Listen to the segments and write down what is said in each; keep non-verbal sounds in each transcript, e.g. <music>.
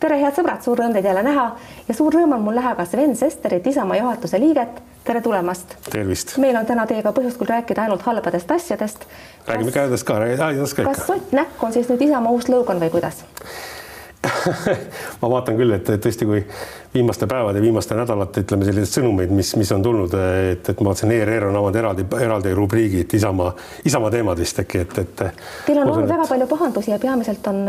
tere, head sõbrad, suur rõõm teid jälle näha ja suur rõõm on mul näha ka Sven Sesterit, Isamaa juhatuse liiget. tere tulemast. tervist. meil on täna teiega põhjust küll rääkida ainult halbadest asjadest. räägime käedest ka, räägime ka ikka. kas sott näkku on siis nüüd Isamaa uus slogan või kuidas? <laughs> ma vaatan küll, et tõesti, kui viimaste päevade, viimaste nädalate ütleme selliseid sõnumeid, mis, mis on tulnud, et, et ma vaatasin, ERR on avanud eraldi, eraldi rubriigi, et Isamaa, Isamaa teemad vist äkki, et, et. Teil on olnud väga palju pahandusi ja peamiselt on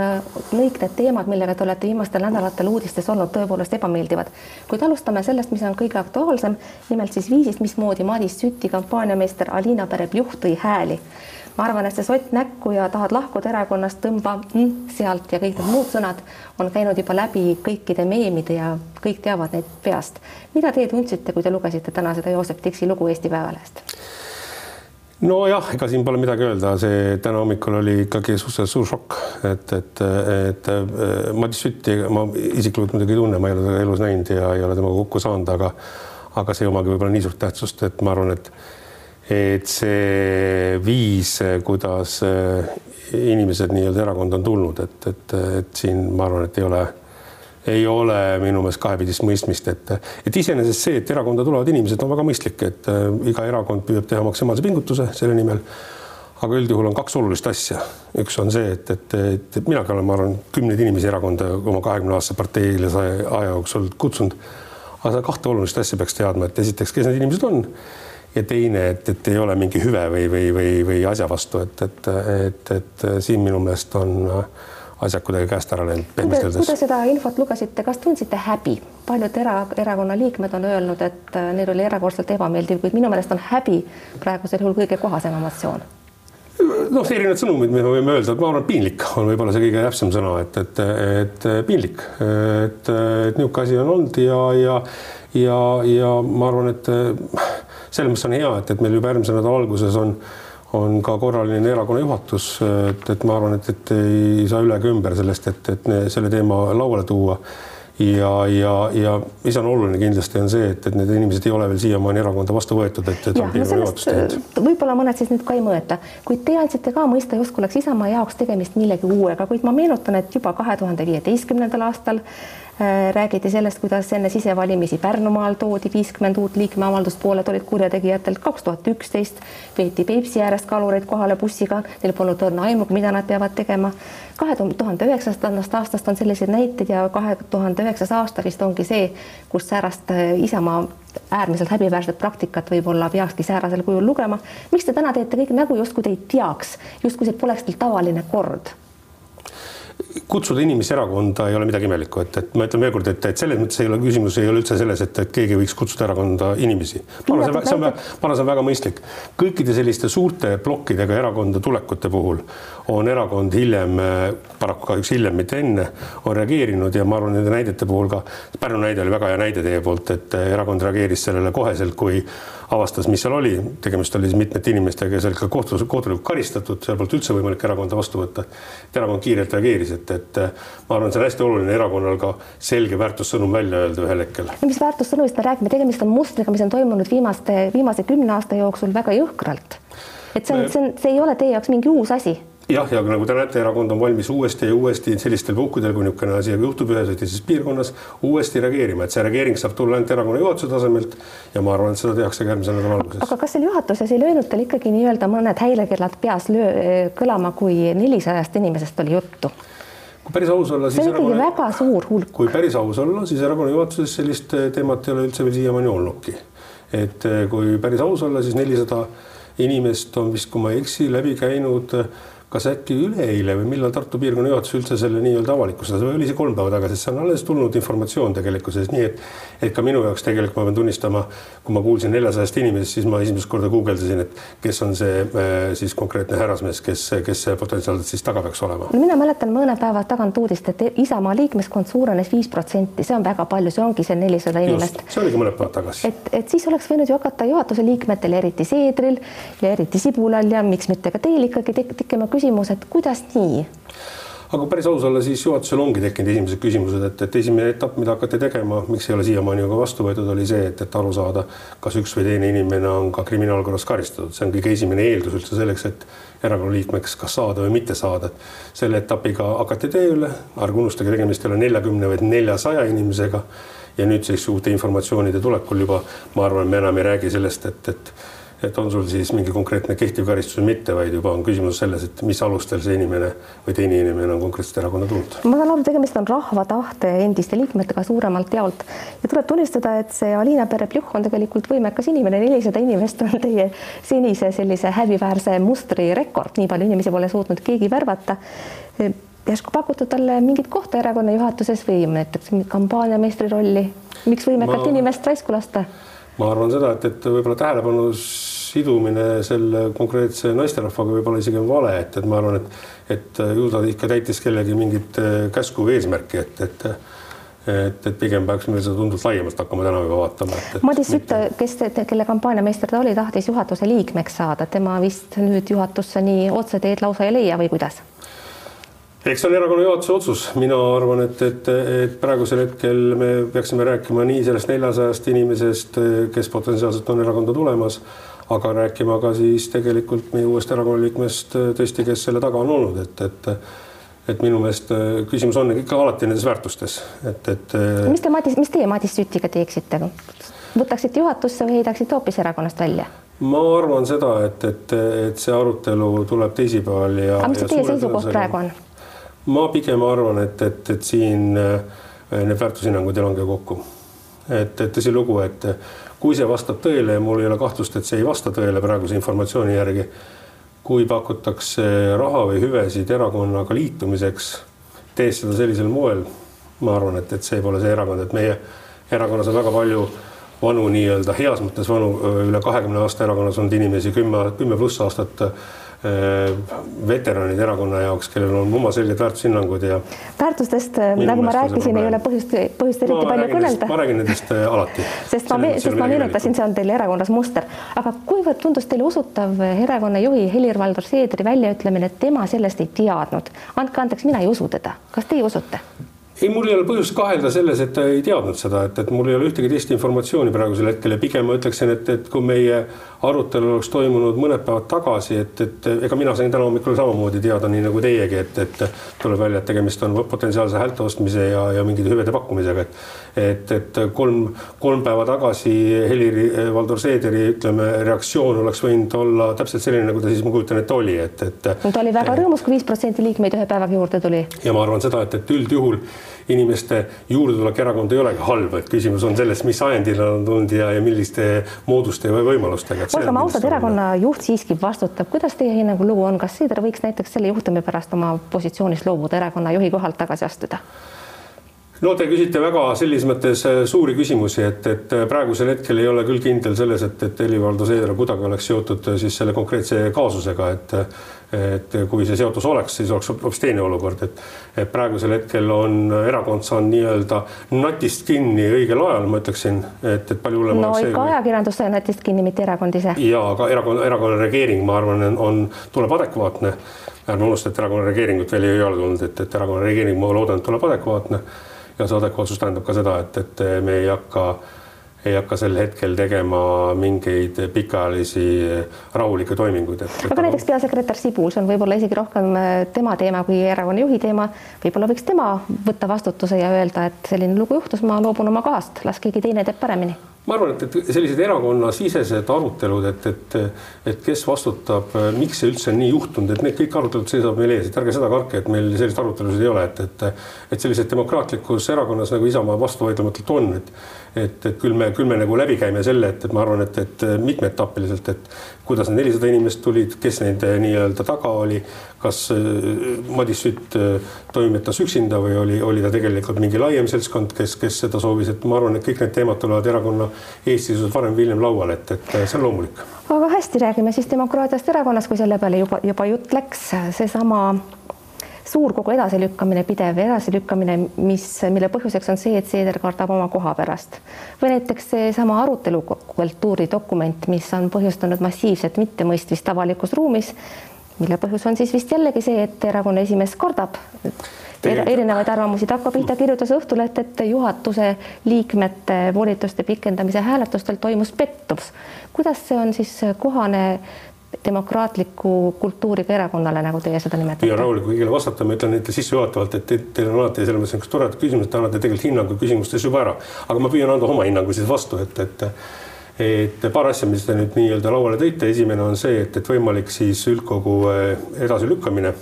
kõik need teemad, millega te olete viimastel nädalatel uudistes olnud, tõepoolest ebameeldivad. kuid alustame sellest, mis on kõige aktuaalsem, nimelt siis viisist, mismoodi Madis Süti kampaaniameister Alina Perep-Juht tõi hääli ma arvan, et see sott näkku ja tahad lahkuda erakonnast, tõmba mm, sealt ja kõik need muud sõnad on käinud juba läbi kõikide meemide ja kõik teavad neid peast. mida teie tundsite, kui te lugesite täna seda Joosep Tiksi lugu Eesti Päevalehest? nojah, ega siin pole midagi öelda, see täna hommikul oli ikkagi suhteliselt suur šokk, et, et, et Madis Sütti ma isiklikult muidugi ei tunne, ma ei ole teda elus näinud ja ei ole temaga kokku saanud, aga aga see ei omagi võib-olla nii suurt tähtsust, et ma arvan, et et see viis, kuidas eh, inimesed nii-öelda erakonda on tulnud, et, et, et siin ma arvan, et ei ole, ei ole minu meelest kahepidist mõistmist, et, et iseenesest see, et erakonda tulevad inimesed, on väga mõistlik, et eh, iga erakond püüab teha maksimaalse pingutuse selle nimel. aga üldjuhul on kaks olulist asja, üks on see, et, et, et, minagi olen, ma arvan, kümneid inimesi erakonda oma kahekümne aastase parteile aja jooksul kutsunud. aga seda kahte olulist asja peaks teadma, et esiteks, kes need inimesed on ja teine, et, et ei ole mingi hüve või, või, või, või asja vastu, et, et, et, et siin minu meelest on asjad kuidagi käest ära läinud. kui te seda infot lugesite, kas tundsite häbi? paljud era, erakonna liikmed on öelnud, et neil oli erakordselt ebameeldiv, kuid minu meelest on häbi praegusel juhul kõige kohasem emotsioon noh, erinevad sõnumid, mida me võime öelda, et ma arvan, et piinlik on võib-olla see kõige täpsem sõna, et, et, et piinlik, et, et niisugune asi on olnud ja, ja, ja, ja ma arvan, et selles mõttes on hea, et, et meil juba järgmise nädala alguses on, on ka korraline erakonna juhatus, et, et ma arvan, et, et ei saa üle ega ümber sellest, et, et selle teema lauale tuua ja, ja, ja mis on oluline kindlasti on see, et, et need inimesed ei ole veel siiamaani erakonda vastu võetud, et, et ja, on piirkonna juhatus teinud. võib-olla mõned siis nüüd ka ei mõõta, kuid te andsite ka mõista, justkui oleks Isamaa jaoks tegemist millegi uuega, kuid ma meenutan, et juba kahe tuhande viieteistkümnendal aastal Äh, räägiti sellest, kuidas enne sisevalimisi Pärnumaal toodi viiskümmend uut liikmeavaldust, pooled olid kurjategijatelt. kaks tuhat üksteist veeti Peipsi äärest kalureid kohale bussiga, neil polnud õrna aimugi, mida nad peavad tegema. kahe tuhande üheksandast aastast on selliseid näiteid ja kahe tuhande üheksas aasta vist ongi see, kus säärast äh, Isamaa äärmiselt häbiväärset praktikat võib-olla peakski säärasel kujul lugema. miks te täna teete kõik nägu, justkui te ei teaks, justkui see poleks teil tavaline kord? Kutsuda inimesi erakonda ei ole midagi imelikku, et, et ma ütlen veelkord, et, et selles mõttes ei ole küsimus, ei ole üldse selles, et, et keegi võiks kutsuda erakonda inimesi. ma arvan, see on, ma arvan, see on väga mõistlik. kõikide selliste suurte plokkidega erakonda tulekute puhul on erakond hiljem, paraku kahjuks hiljem, mitte enne, on reageerinud ja ma arvan, nende näidete puhul ka, Pärnu näide oli väga hea näide teie poolt, et erakond reageeris sellele koheselt, kui avastas, mis seal oli, tegemist oli siis mitmete inimestega, kes olid ka kohtus, kohtulikult karistatud, seal polnud üldse võimalik erakonda vastu võtta. erakond kiirelt reageeris, et, et ma arvan, see on hästi oluline erakonnal ka selge väärtussõnum välja öelda ühel hetkel. mis väärtussõnumist me räägime, tegemist on mustriga, mis on toimunud viimaste, viimase kümne aasta jooksul väga jõhkralt. et see on, see on, see ei ole teie jaoks mingi uus asi jah, ja nagu te näete, erakond on valmis uuesti ja uuesti sellistel puhkudel, kui niisugune asi juhtub ühes või teises piirkonnas, uuesti reageerima, et see reageering saab tulla ainult erakonna juhatuse tasemelt ja ma arvan, et seda tehakse ka järgmise nädala alguses. aga kas seal juhatuses ei löönud teil ikkagi nii-öelda mõned häirekellad peas löö, kõlama, kui nelisajast inimesest oli juttu? Kui päris aus olla, siis see on ikkagi erakonna, väga suur hulk. kui päris aus olla, siis erakonna juhatuses sellist teemat ei ole üldse veel siiamaani olnudki. et kui päris aus olla, siis nelisada inimest on vist, kui ma ei eksi, läbi käinud kas äkki üleeile või millal Tartu piirkonna juhatus üldse selle nii-öelda avalikustas või oli see kolm päeva tagasi, see on alles tulnud informatsioon tegelikkuses, nii et et ka minu jaoks tegelikult ma pean tunnistama, kui ma kuulsin neljasajast inimesest, siis ma esimest korda guugeldasin, et kes on see äh, siis konkreetne härrasmees, kes, kes potentsiaalselt siis taga peaks olema. no mina mäletan mõne päeva tagant uudist, et Isamaa liikmeskond suurenes viis protsenti, see on väga palju, see ongi see nelisada inimest. see oligi mõned päevad tagasi. et, et siis oleks võinud ju hakata juhatuse liikmetel, eriti Seedril ja eriti Sibulal ja miks mitte ka teil ikkagi tekkima küsimus, et kuidas nii? aga päris aus olla, siis juhatusel ongi tekkinud esimesed küsimused, et, et esimene etapp, mida hakati tegema, miks ei ole siiamaani ka vastu võetud, oli see, et, et aru saada, kas üks või teine inimene on ka kriminaalkorras karistatud, see on kõige esimene eeldus üldse selleks, et erakonna liikmeks kas saada või mitte saada. selle etapiga hakati tööle, ärge unustage, tegemist ei ole neljakümne, vaid neljasaja inimesega. ja nüüd siis uute informatsioonide tulekul juba ma arvan, me enam ei räägi sellest, et, et et on sul siis mingi konkreetne kehtiv karistus või mitte, vaid juba on küsimus selles, et mis alustel see inimene või teine inimene on konkreetselt erakonda tulnud. ma saan aru, tegemist on rahva tahte endiste liikmetega suuremalt jaolt. Ja tuleb tunnistada, et see Alina Perepjuh on tegelikult võimekas inimene, nelisada inimest on teie senise sellise häbiväärse mustri rekord, nii palju inimesi pole suutnud keegi värvata. Järsku pakutud talle mingit kohta erakonna juhatuses või näiteks kampaaniameistri rolli, miks võimekat ma... inimest raisku lasta? ma arvan seda, et, et võib-olla tähelepanu sidumine selle konkreetse naisterahvaga võib-olla isegi on vale, et, et ma arvan, et, et ju ta ikka täitis kellegi mingit äh, käsku või eesmärki, et, et et, et pigem peaksime seda tunduvalt laiemalt hakkama täna juba vaatama. Madis Sütt, kes, kelle kampaaniameister ta oli, tahtis juhatuse liikmeks saada, tema vist nüüd juhatusse nii otseteed lausa ei leia või kuidas? eks see on erakonna juhatuse otsus, mina arvan, et, et, et praegusel hetkel me peaksime rääkima nii sellest neljasajast inimesest, kes potentsiaalselt on erakonda tulemas, aga rääkima ka siis tegelikult meie uuest erakonna liikmest tõesti, kes selle taga on olnud, et, et et minu meelest küsimus on ikka alati nendes väärtustes, et, et. mis te Madis, mis teie Madis Sütiga teeksite? võtaksite juhatusse või heidaksite hoopis erakonnast välja? ma arvan seda, et, et, et see arutelu tuleb teisipäeval ja. aga mis teie seisukoht praegu on? ma pigem arvan, et, et, et siin äh, need väärtushinnangud ei lange kokku. Et, et tõsilugu, et kui see vastab tõele ja mul ei ole kahtlust, et see ei vasta tõele praeguse informatsiooni järgi, kui pakutakse raha või hüvesid erakonnaga liitumiseks, tees seda sellisel moel, ma arvan, et, et see pole see erakond, et meie erakonnas on väga palju vanu nii-öelda heas mõttes vanu, üle kahekümne aasta erakonnas olnud inimesi, kümme, kümme pluss aastat veteranid erakonna jaoks, kellel on oma selged väärtushinnangud ja. väärtustest, äh, nagu ma rääkisin, ei ole põhjust, põhjust eriti palju kõnelda. ma räägin nendest äh, alati. sest ma, sest ma meenutasin, see on teil erakonnas muster, aga kuivõrd tundus teile usutav erakonna juhi Helir-Valdor Seedri väljaütlemine, et tema sellest ei teadnud? andke andeks, mina ei usu teda, kas teie usute? Ei, mul ei ole põhjust kahelda selles, et ta ei teadnud seda, et, et mul ei ole ühtegi teist informatsiooni praegusel hetkel ja pigem ma ütleksin, et, et kui meie arutelu oleks toimunud mõned päevad tagasi, et, et ega mina sain täna hommikul samamoodi teada, nii nagu teiegi, et, et tuleb välja, et tegemist on potentsiaalse häälte ostmise ja, ja mingite hüvede pakkumisega, et et, et kolm, kolm päeva tagasi Helir-Valdor Seederi ütleme, reaktsioon oleks võinud olla täpselt selline, nagu ta siis ma kujutan ette oli, et, et. no ta oli väga rõõmus, kui viis protsenti liikmeid ühe päevaga juurde tuli. ja ma arvan seda, et, et üldjuhul inimeste juurdetulek erakonda ei olegi halb, et küsimus on selles, mis ajendil nad on tulnud ja, ja milliste mooduste või võimalustega. olgem ausad, erakonna juht siiski vastutab, kuidas teie hinnangul lugu on, kas Seeder võiks näiteks selle juhtumi pärast oma positsioonist loobuda, erakonna juhi kohalt tagasi astuda? No te küsite väga selles mõttes äh, suuri küsimusi, et, et äh, praegusel hetkel ei ole küll kindel selles, et, et Helir-Valdor Seeder kuidagi oleks seotud äh, siis selle konkreetse kaasusega, et et kui see seotus oleks, siis oleks hoopis teine olukord, et et praegusel hetkel on erakond saanud nii-öelda natist kinni õigel ajal, ma ütleksin, et, et palju hullem no ikka ajakirjandus sai natist kinni, mitte erakond ise. ja aga erakonna, erakonna reageering, ma arvan, on, tuleb adekvaatne. ärme unusta, et erakonna reageeringut veel ei ole tulnud, et, et erakonna reageering, ma loodan, et tuleb adekvaatne ja see adekvaatsus tähendab ka seda, et, et me ei hakka ei hakka sel hetkel tegema mingeid pikaajalisi rahulikke toiminguid. aga näiteks peasekretär Sibul, see on võib-olla isegi rohkem äh, tema teema kui erakonna juhi teema. võib-olla võiks tema võtta vastutuse ja öelda, et selline lugu juhtus, ma loobun oma kohast, las keegi teine teeb paremini ma arvan, et, et sellised erakonnasisesed arutelud, et, et, et kes vastutab, miks see üldse on nii juhtunud, et need kõik arutelud seisavad meil ees, et ärge seda kartke, et meil selliseid arutelusid ei ole, et, et, et sellises demokraatlikus erakonnas nagu Isamaa vastuvaidlematult on, et et, et küll me, küll me nagu läbi käime selle, et, et ma arvan, et, et mitmeetapiliselt, et kuidas need nelisada inimest tulid, kes nende nii-öelda taga oli, kas äh, Madis Sütt äh, toimetas üksinda või oli, oli ta tegelikult mingi laiem seltskond, kes, kes seda soovis, et ma arvan, et kõik need teemad tulevad erakonna Eestis varem või hiljem lauale, et, et see on loomulik. aga hästi, räägime siis demokraatiast erakonnas, kui selle peale juba, juba jutt läks, seesama suurkogu edasilükkamine, pidev edasilükkamine, mis, mille põhjuseks on see, et Seeder kardab oma koha pärast. või näiteks seesama arutelukultuuri dokument, mis on põhjustanud massiivset mittemõistmist avalikus ruumis, mille põhjus on siis vist jällegi see, et erakonna esimees kardab erinevaid arvamusi, ta hakkab pihta, kirjutas Õhtuleht, et juhatuse liikmete volituste pikendamise hääletustel toimus pettus. kuidas see on siis kohane demokraatliku kultuuriga erakonnale, nagu teie seda nimetate? püüan rahulikult kõigile vastata, ma ütlen ette sissejuhatavalt, et teil on alati selles mõttes niisugused toredad küsimused, te annate tegelikult hinnangu küsimustes juba ära, aga ma püüan anda oma hinnangu siis vastu, et, et et paar asja, mis te nüüd nii-öelda lauale tõite, esimene on see, et, et võimalik siis üldkogu eh, edasilükkamine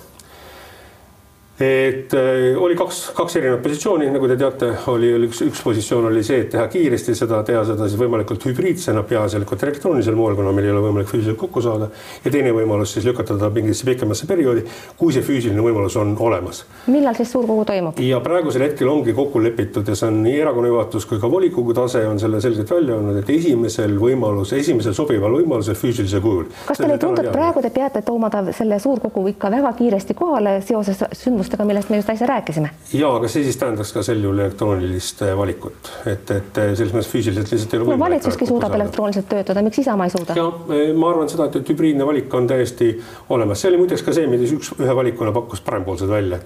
et äh, oli kaks, kaks erinevat positsiooni, nagu te teate, oli üks, üks positsioon oli see, et teha kiiresti seda, teha seda siis võimalikult hübriidsena, peaasjalikult elektroonilisel moel, kuna meil ei ole võimalik füüsiliselt kokku saada. ja teine võimalus siis lükata ta mingisse pikemasse perioodi, kui see füüsiline võimalus on olemas. millal siis suurkogu toimub? ja praegusel hetkel ongi kokku lepitud ja see on nii erakonna juhatus kui ka volikogu tase on selle selgelt välja öelnud, et esimesel võimalus, esimesel sobival võimalusel füüsilisel kujul. kas teile ei tundu, et praegu te peate tooma ta selle suurkogu ikka väga kiiresti kohale seoses sündmustega? Sündmustega, millest me just äsja rääkisime. ja, aga see siis tähendaks ka sel juhul elektroonilist äh, valikut, et, et äh, selles mõttes füüsiliselt lihtsalt ei ole no, valitsuski suudab elektrooniliselt töötada, miks Isamaa ei suuda? ja äh, ma arvan seda, et, et hübriidne valik on täiesti olemas, see oli muideks ka see, mida üks ühe valikuna pakkus parempoolsed välja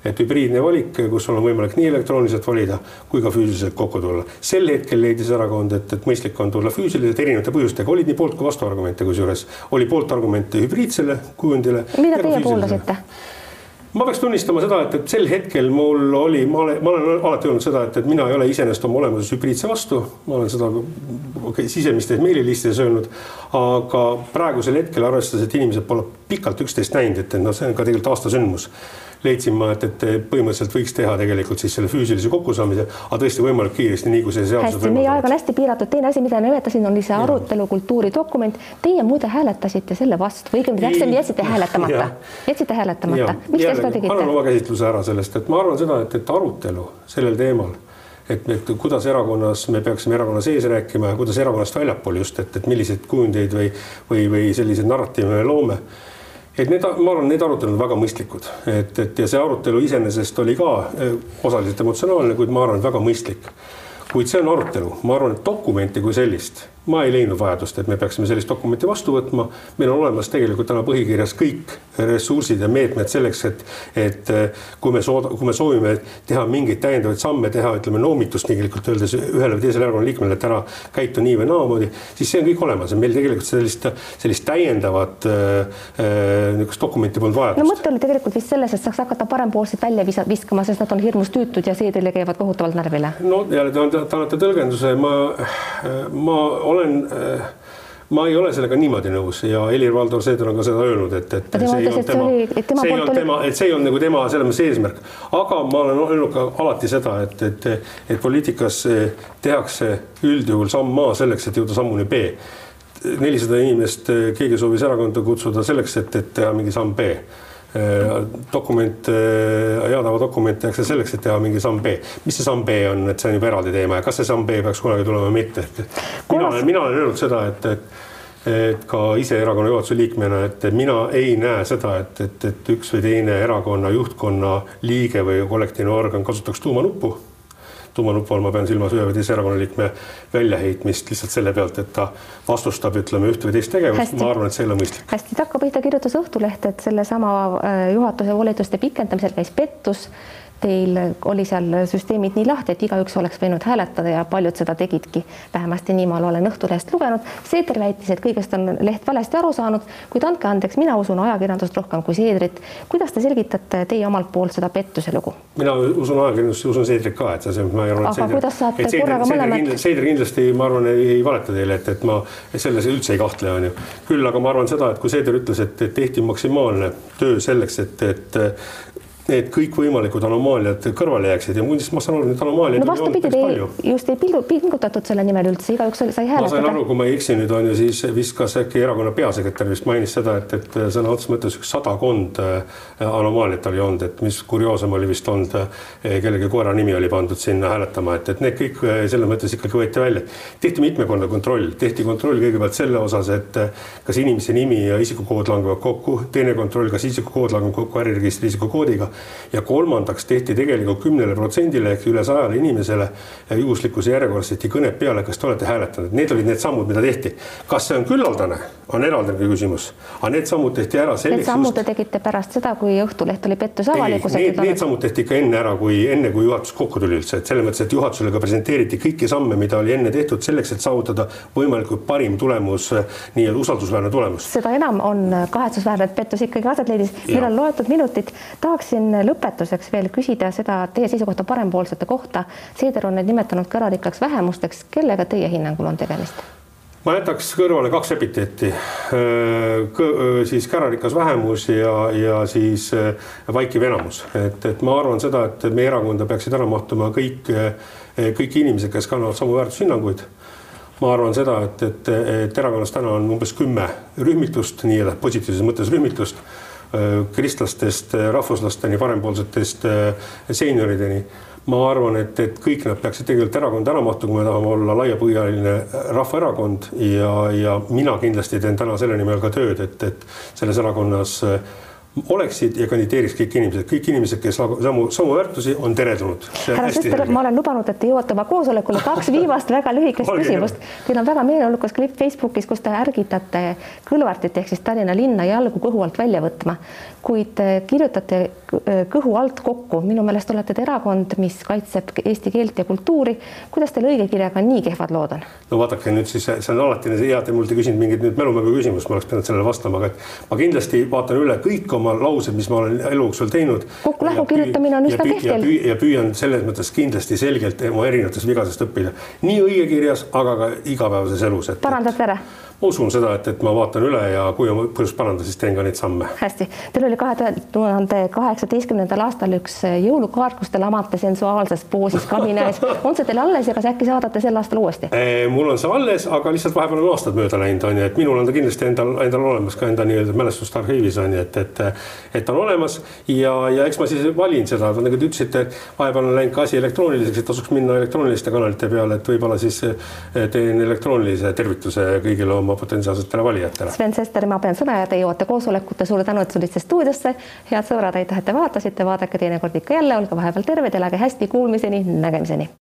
et hübriidne valik, kus sul on võimalik nii elektrooniliselt valida kui ka füüsiliselt kokku tulla. sel hetkel leidis erakond, et, et mõistlik on tulla füüsiliselt erinevate põhjustega, olid nii poolt kui vastuargumente, kusjuures oli poolt argumente hübriidsele kujundile. mida teie pooldasite? Ma peaks tunnistama seda, et, et sel hetkel mul oli, ma olen, ma olen alati öelnud seda, et, et mina ei ole iseenesest oma olemuses hübriidse vastu. ma olen seda okay, sisemistes meililistides öelnud, aga praegusel hetkel arvestades, et inimesed pole pikalt üksteist näinud, et, et noh, see on ka tegelikult aastasündmus leidsin ma, et, et põhimõtteliselt võiks teha tegelikult siis selle füüsilise kokkusaamise, aga tõesti võimalik kiiresti, nii kui see seadus. hästi, meie aeg on hästi piiratud, teine asi, mida nimetasin, oli see arutelukultuuri dokument. Teie muide hääletasite selle vastu või õigemini täpsemalt jätsite hääletamata, jätsite hääletamata. miks te seda tegite? annan oma käsitluse ära sellest, et ma arvan seda, et, et arutelu sellel teemal et, et kuidas erakonnas me peaksime erakonna sees rääkima ja kuidas erakonnast väljapool just, et, et milliseid kujundeid või, või, või selliseid narratiive me loome et need, ma arvan, need arutelud väga mõistlikud, et, et ja see arutelu iseenesest oli ka eh, osaliselt emotsionaalne, kuid ma arvan, et väga mõistlik. kuid see on arutelu, ma arvan, et dokumenti kui sellist ma ei leidnud vajadust, et me peaksime sellist dokumenti vastu võtma. meil on olemas tegelikult täna põhikirjas kõik ressursid ja meetmed selleks, et, et kui me sooda, kui me soovime teha mingeid täiendavaid samme, teha, ütleme noomitust tegelikult öeldes ühele või teisele erakonna liikmele, et ära käitu nii või naamoodi, siis see on kõik olemas ja meil tegelikult sellist, sellist täiendavat äh, niisugust dokumenti polnud vajadust. no mõte oli tegelikult vist selles, et saaks hakata parempoolseid välja viskama, sest nad on hirmus tüütud ja seedrile käivad kohutavalt närvile. no jälle te annate tõlgenduse, ma, ma olen äh, ma ei ole sellega niimoodi nõus ja Helir-Valdor Seeder on ka seda öelnud, et, et see ei olnud tema, see ei olnud tema, et see ei olnud nagu tema selles mõttes eesmärk. aga ma olen öelnud ka alati seda, et, et, et poliitikas tehakse üldjuhul samm A selleks, et jõuda sammuni B. nelisada inimest keegi soovis erakonda kutsuda selleks, et, et teha mingi samm B Äh, dokument, heatava äh, dokument tehakse selleks, et teha mingi samm B. mis see samm B on, et see on juba eraldi teema ja kas see samm B peaks kunagi tulema või mitte. mina olen, mina olen öelnud seda, et, et et ka ise erakonna juhatuse liikmena, et mina ei näe seda, et, et, et üks või teine erakonna juhtkonna liige või kollektiivne organ kasutaks tuumanuppu tuumanupu all ma pean silmas ühe või teise erakonnaliikme väljaheitmist lihtsalt selle pealt, et ta vastustab, ütleme üht või teist tegevust, ma arvan, et see ei ole mõistlik. hästi, Takko Pihta kirjutas Õhtuleht, et sellesama juhatuse volituste pikendamisel käis pettus teil oli seal süsteemid nii lahti, et igaüks oleks võinud hääletada ja paljud seda tegidki. vähemasti nii ma olen Õhtulehest lugenud. Seeder väitis, et kõigest on leht valesti aru saanud, kuid andke andeks, mina usun ajakirjandust rohkem kui Seedrit. kuidas te selgitate teie omalt poolt seda pettuse lugu? mina usun ajakirjandust ja usun Seedrit ka, et see, ma ei arva, et Seeder, saate Seeder, korraga mõlemat? Seeder kindlasti, ma arvan, ei valeta teile, et, et ma selles üldse ei kahtle, on ju. küll aga ma arvan seda, et kui Seeder ütles, et, et tehti maksimaalne töö selleks, et, et need kõikvõimalikud anomaaliad kõrvale jääksid ja muideks ma saan aru, neid anomaaliaid no vastupidi, te just ei pingutatud selle nimel üldse, igaüks sai hääletada. ma sain aru, kui ma ei eksi nüüd on ju, siis viskas äkki erakonna peasekretär vist mainis seda, et, et sõna otseses mõttes üks sadakond äh, anomaaliat oli olnud, et mis kurioosum oli vist olnud, äh, kellegi koera nimi oli pandud sinna hääletama, et, et need kõik äh, selles mõttes ikkagi võeti välja. tehti mitmekordne kontroll, tehti kontroll kõigepealt selle osas, et kas inimese nimi ja isikukood langevad kokku, teine kontroll, kas isikukood langeb kokku äriregistri isikukoodiga ja kolmandaks tehti tegelikult kümnele protsendile ehk üle sajale inimesele juhuslikkuse järjekorras tehti kõned peale, kas te olete hääletanud, need olid need sammud, mida tehti. kas see on küllaldane, on eraldi küsimus, aga need sammud tehti ära selleks. Need sammud te tegite pärast seda, kui Õhtuleht oli pettuse avalikkusega. Need, need sammud tehti ikka enne ära, kui enne, kui juhatus kokku tuli üldse, et selles mõttes, et juhatusele ka presenteeriti kõiki samme, mida oli enne tehtud selleks, et saavutada võimalikult parim tulemus, nii-öelda usaldusväärne tulemus. seda enam on kahetsusväärne, et pettus ikkagi aset leidis. meil on loetud minutid. tahaksin lõpetuseks veel küsida seda teie seisukohta parempoolsete kohta. Seeder on neid nimetanud ka ärarikkaks vähemusteks. kellega teie hinnangul on tegemist? ma jätaks kõrvale kaks epiteeti, siis kärarikas vähemus ja, ja siis vaikiv enamus, et, et ma arvan seda, et meie erakonda peaksid ära mahtuma kõik, kõik inimesed, kes kannavad samu väärtushinnanguid. ma arvan seda, et, et, et erakonnas täna on umbes kümme rühmitust, nii-öelda positiivses mõttes rühmitust, kristlastest rahvuslasteni, parempoolsetest seeniorideni. Ma arvan, et, et kõik nad peaksid tegelikult erakonda ära mahtuda, kui me tahame olla laiapõhjaline rahvaerakond. Ja, ja mina kindlasti teen täna selle nimel ka tööd, et, et selles erakonnas oleksid ja kandideeriks kõik inimesed, kõik inimesed, kes samu, samu väärtusi, on teretulnud. härra Sester, ma olen lubanud, et te jõuate oma koosolekule. Kaks <laughs> viimast väga lühikest küsimust. Teil on väga meeleolukas klipp Facebookis, kus te ärgitate Kõlvartit ehk siis Tallinna linna jalgu kõhu alt välja võtma, kuid kirjutate kõhu alt kokku. minu meelest olete te erakond, mis kaitseb eesti keelt ja kultuuri. kuidas teil õigekirjaga nii kehvad lood on? no vaadake nüüd siis, see on alati hea, te mult ei küsinud mingit nüüd mälumängu küsimust, ma oleks pidanud sellele vastama, aga et ma kindlasti vaatan üle kõik oma laused, mis ma olen elu jooksul teinud. kokku-lähu kirjutamine on üsna tehtel. ja püüan selles mõttes kindlasti selgelt oma erinevatest vigadest õppida, nii õigekirjas, aga ka igapäevases elus. parandate ära? Ma usun seda, et, et ma vaatan üle ja kui on põhjust parandada, siis teen ka neid samme. hästi, teil oli kahe tuhande kaheksateistkümnendal aastal üks jõulukaart, kus te lamate sensuaalses poosis kabina ees. <laughs> on see teil alles ja kas äkki saadate sel aastal uuesti? mul on see alles, aga lihtsalt vahepeal on aastad mööda läinud, on ju, et minul on ta kindlasti endal, endal olemas ka enda nii-öelda mälestuste arhiivis on ju, et, et, et ta on olemas ja, ja eks ma siis valin seda, nagu te ütlesite, vahepeal on läinud ka asi elektrooniliseks, et tasuks minna elektrooniliste kanalite peale, et võib-olla siis teen elektroonilise tervituse kõigile oma oma potentsiaalsetele valijatele. Sven Sester, ma pean sõna ja te jõuate koosolekute, suur tänu, et tulite stuudiosse. head sõbrad, aitäh, et te vaatasite, vaadake teinekord ikka jälle, olge vahepeal terved, elage hästi, kuulmiseni, nägemiseni.